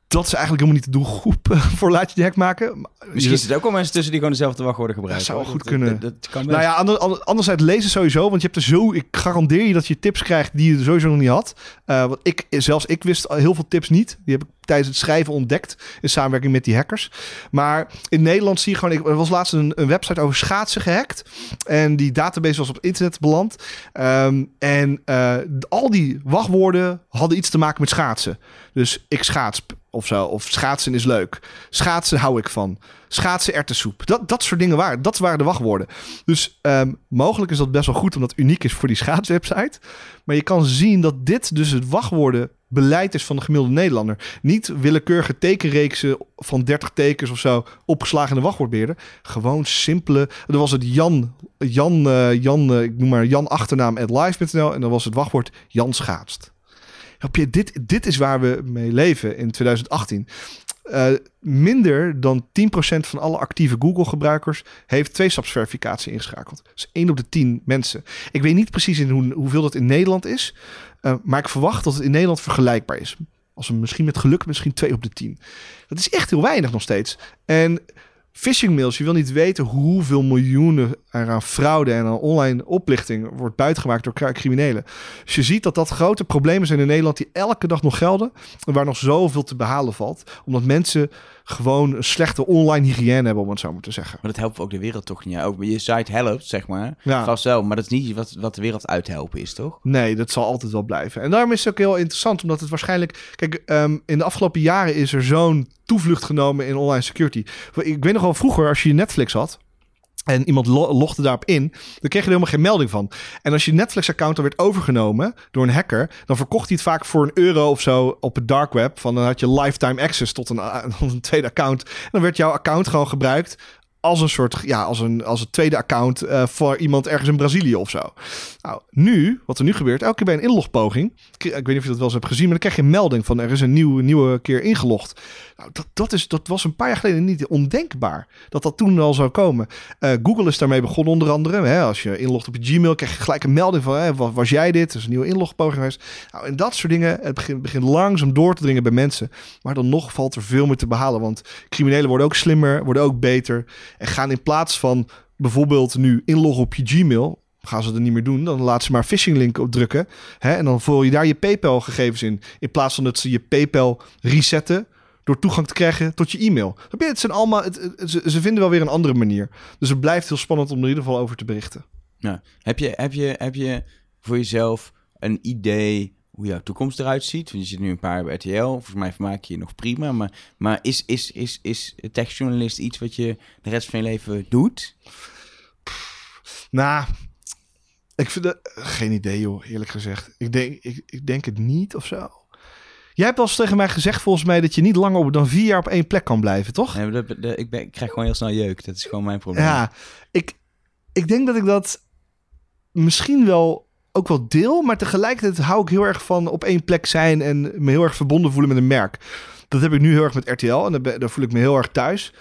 dat is eigenlijk helemaal niet de doelgroep voor laat je die hack maken. Misschien zitten er ook wel mensen tussen die gewoon dezelfde wachtwoorden gebruiken. Dat zou goed dat, kunnen. Dat, dat kan nou ja, ander, anderzijds lezen sowieso, want je hebt er zo, ik garandeer je dat je tips krijgt die je sowieso nog niet had. Uh, want ik, zelfs ik wist heel veel tips niet. Die heb ik tijdens het schrijven ontdekt in samenwerking met die hackers. Maar in Nederland zie je gewoon, ik er was laatst een, een website over schaatsen gehackt en die database was op internet beland. Um, en uh, al die wachtwoorden hadden iets te maken met schaatsen. Dus ik schaats of zo. Of schaatsen is leuk. Schaatsen hou ik van. Schaatsen ertessoep. Dat, dat soort dingen waren. Dat waren de wachtwoorden. Dus um, mogelijk is dat best wel goed omdat het uniek is voor die schaatswebsite. Maar je kan zien dat dit dus het wachtwoordenbeleid is van de gemiddelde Nederlander. Niet willekeurige tekenreeksen van 30 tekens of zo opgeslagen in de wachtwoordbeheerder. Gewoon simpele. Er was het Jan, Jan, uh, Jan uh, ik noem maar Jan achternaam at live.nl en dan was het wachtwoord Jan schaatst. Je, dit, dit is waar we mee leven in 2018. Uh, minder dan 10% van alle actieve Google-gebruikers heeft tweestapsverificatie ingeschakeld. Dus 1 op de 10 mensen. Ik weet niet precies in hoe, hoeveel dat in Nederland is, uh, maar ik verwacht dat het in Nederland vergelijkbaar is. Als we misschien met geluk misschien 2 op de 10. Dat is echt heel weinig nog steeds. En phishing mails. Je wil niet weten hoeveel miljoenen er aan fraude en aan online oplichting wordt buitgemaakt door cri- criminelen. Dus je ziet dat dat grote problemen zijn in Nederland die elke dag nog gelden. En waar nog zoveel te behalen valt. Omdat mensen gewoon een slechte online hygiëne hebben, om het zo maar te zeggen. Maar dat helpt ook de wereld toch niet. Ja, ook je site helpt, zeg maar. Ja. Vast wel, maar dat is niet wat, wat de wereld uithelpen is, toch? Nee, dat zal altijd wel blijven. En daarom is het ook heel interessant, omdat het waarschijnlijk... Kijk, ehm, in de afgelopen jaren is er zo'n toevlucht genomen in online security. Ik weet nog wel vroeger, als je Netflix had... En iemand lo- logde daarop in, dan kreeg je er helemaal geen melding van. En als je Netflix-account dan werd overgenomen door een hacker, dan verkocht hij het vaak voor een euro of zo op het dark web. Van dan had je lifetime access tot een, een tweede account. En dan werd jouw account gewoon gebruikt als een soort, ja, als een, als een tweede account eh, voor iemand ergens in Brazilië of zo. Nou, nu, wat er nu gebeurt, elke keer bij een inlogpoging, ik, weet niet of je dat wel eens hebt gezien, maar dan krijg je een melding van er is een nieuwe, nieuwe keer ingelogd. Nou, dat, dat, is, dat was een paar jaar geleden niet ondenkbaar dat dat toen al zou komen. Eh, Google is daarmee begonnen onder andere. Hè, als je inlogt op je Gmail, krijg je gelijk een melding van, hè, was, jij dit? Dat is een nieuwe inlogpoging geweest. Nou, en dat soort dingen, het begint, begint langzaam door te dringen bij mensen. Maar dan nog valt er veel meer te behalen, want criminelen worden ook slimmer, worden ook beter. En gaan in plaats van bijvoorbeeld nu inloggen op je Gmail, gaan ze dat niet meer doen. Dan laten ze maar phishing link op drukken. Hè, en dan vul je daar je PayPal gegevens in. In plaats van dat ze je PayPal resetten door toegang te krijgen tot je e-mail. Het zijn allemaal, ze, ze vinden wel weer een andere manier. Dus het blijft heel spannend om er in ieder geval over te berichten. Heb, je, heb, je, heb je voor jezelf een idee hoe jouw toekomst eruit ziet? Want je zit nu een paar jaar bij RTL. Volgens mij vermaak je je nog prima. Maar, maar is, is, is, is techjournalist iets wat je de rest van je leven doet? Nou, ik vind het geen idee joh, eerlijk gezegd. Ik denk, ik, ik denk het niet of zo. Jij hebt wel eens tegen mij gezegd volgens mij dat je niet langer op dan vier jaar op één plek kan blijven, toch? Nee, maar dat, dat- ik, ben, ik krijg gewoon heel snel jeuk. Dat is gewoon mijn probleem. Ja, ik, ik denk dat ik dat misschien wel ook wel deel, maar tegelijkertijd hou ik heel erg van op één plek zijn en me heel erg verbonden voelen met een merk. Dat heb ik nu heel erg met RTL en daar, voel ik me heel erg thuis.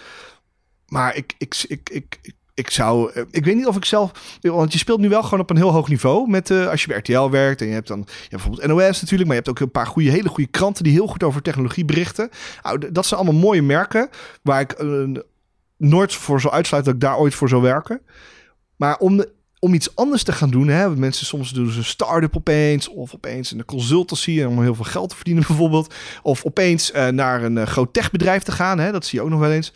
Maar ik, ik, ik, ik, ik, zou, eh, ik weet niet of ik zelf, want je speelt nu wel gewoon op een heel hoog niveau met eh, als je bij RTL werkt en je hebt dan, je bijvoorbeeld NOS natuurlijk, maar je hebt ook een paar goede, hele goede kranten die heel goed over technologie berichten. Nou, dat zijn allemaal mooie merken waar ik eh, nooit voor zou uitsluiten dat ik daar ooit voor zou werken. Maar om, om iets anders te gaan doen, hè, mensen soms doen ze een start-up opeens, of opeens een consultancy om heel veel geld te verdienen bijvoorbeeld, of opeens eh, naar een eh, groot techbedrijf te gaan, hè, dat zie je ook nog wel eens.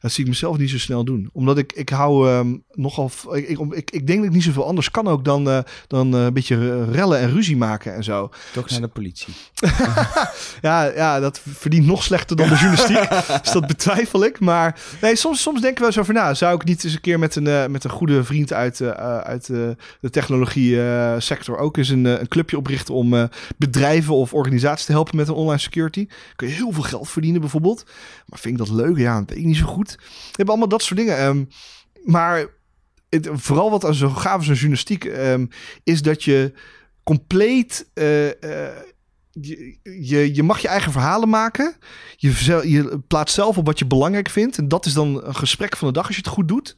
Dat zie ik mezelf niet zo snel doen. Omdat ik, ik hou ehm, nogal. Ik, ik, ik, ik denk dat ik niet zoveel anders kan ook dan, eh, dan eh, een beetje rellen en ruzie maken en zo. Toch naar de politie. Ja, ja, dat verdient nog slechter dan de journalistiek. dus dat betwijfel ik. Maar nee, soms, soms denken we eens over na. Zou ik niet eens een keer met een, eh, met een goede vriend uit, uit de technologie sector ook eens een, een clubje oprichten om bedrijven of organisaties te helpen met een online security? Kun je heel veel geld verdienen bijvoorbeeld. Maar vind ik dat leuk? Ja, dat weet ik niet zo goed. We hebben allemaal dat soort dingen. ehm, maar vooral wat zo gaaf is aan journalistiek ehm, is dat je compleet eh, eh, je, je, je mag je eigen verhalen maken. Je, je plaatst zelf op wat je belangrijk vindt. En dat is dan een gesprek van de dag als je het goed doet.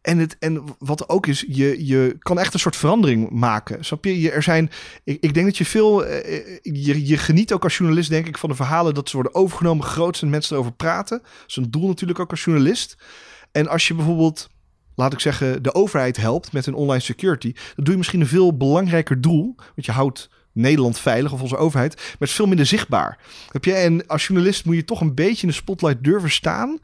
En, het, en wat ook is, je, je kan echt een soort verandering maken. Snap je? er zijn, ik, ik denk dat je veel. eh, eh, je, je geniet ook als journalist, denk ik, van de verhalen dat ze worden overgenomen, groot zijn, mensen erover praten. Dat is een doel natuurlijk ook als journalist. En als je bijvoorbeeld, laat ik zeggen, de overheid helpt met een online security, dan doe je misschien een veel belangrijker doel. Want je houdt Nederland veilig of onze overheid, is veel minder zichtbaar. Heb je? En als journalist moet je toch een beetje in de spotlight durven staan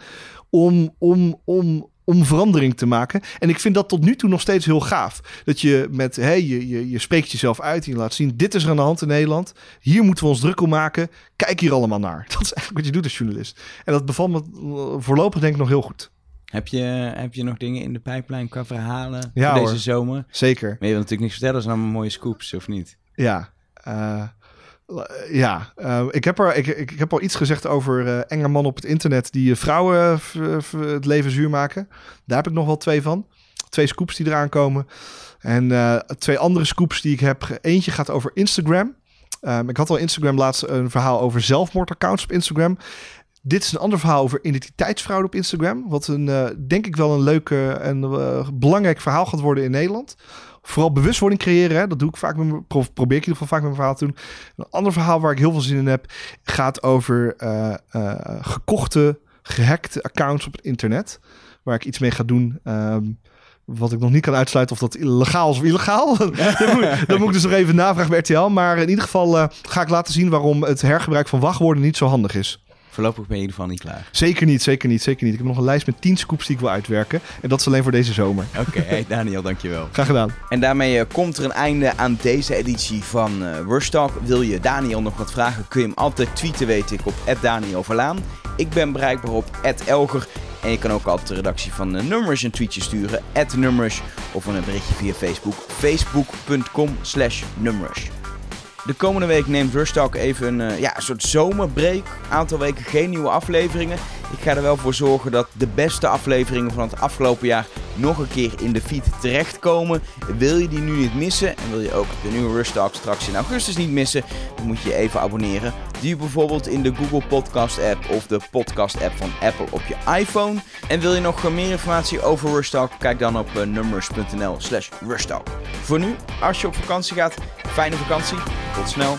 om, om, om, om verandering te maken. En ik vind dat tot nu toe nog steeds heel gaaf. Dat je met, hé, je, je, je spreekt jezelf uit en je laat zien, dit is er aan de hand in Nederland. Hier moeten we ons druk om maken. Kijk hier allemaal naar. Dat is eigenlijk wat je doet als journalist. En dat bevalt me eh, voorlopig denk ik nog heel goed. Heb je, heb je nog dingen in de pijplijn qua verhalen Ja, voor deze hoor. zomer? Zeker. Maar je wil natuurlijk niks vertellen, dat zijn allemaal mooie scoops, of niet? Ja. eh, ja, eh, ik, heb er, ik, ik, heb al iets gezegd over eh, enge mannen op het internet die eh, vrouwen eh, het leven zuur maken. Daar heb ik nog wel twee van. Twee scoops die eraan komen. En eh, twee andere scoops die ik heb. Eentje gaat over Instagram. Ehm, ik had al Instagram laatst een verhaal over zelfmoordaccounts op Instagram. Dit is een ander verhaal over identiteitsfraude op Instagram. Wat een, eh, denk ik wel een leuk en eh, belangrijk verhaal gaat worden in Nederland. Vooral bewustwording creëren. Hè? Dat doe ik vaak met probeer ik in ieder geval vaak met mijn verhaal te doen. Een ander verhaal waar ik heel veel zin in heb, gaat over eh, eh, gekochte gehackte accounts op het internet. Waar ik iets mee ga doen. Ehm, wat ik nog niet kan uitsluiten of dat legaal is of illegaal. dat, moet, dat moet ik dus nog even navragen bij RTL. Maar in ieder geval eh, ga ik laten zien waarom het hergebruik van wachtwoorden niet zo handig is. Voorlopig ben je in ieder geval niet klaar. Zeker niet, zeker niet, zeker niet. Ik heb nog een lijst met 10 scoops die ik wil uitwerken. En dat is alleen voor deze zomer. Oké, hey Daniel, dankjewel. Graag gedaan. En daarmee uh, komt er een einde aan deze editie van uh, Rush Talk. Wil je Daniel nog wat vragen, kun je hem altijd tweeten, weet ik, op Daniel Verlaan. Ik ben bereikbaar op Elger. En je kan ook altijd de redactie van uh, Numbers een tweetje sturen, Numbers. Of een berichtje via Facebook, facebook.com slash Numbers. De komende week neemt Rush even een, uh, ja, een soort zomerbreak. Aantal weken geen nieuwe afleveringen. Ik ga er wel voor zorgen dat de beste afleveringen van het afgelopen jaar nog een keer in de feed terechtkomen. Wil je die nu niet missen en wil je ook de nieuwe Rush straks in augustus niet missen, dan moet je even abonneren. Die bijvoorbeeld in de Google Podcast app of de podcast app van Apple op je iPhone. En wil je nog meer informatie over Rush Kijk dan op uh, numbers.nl slash Voor nu, als je op vakantie gaat, fijne vakantie. Tot snel.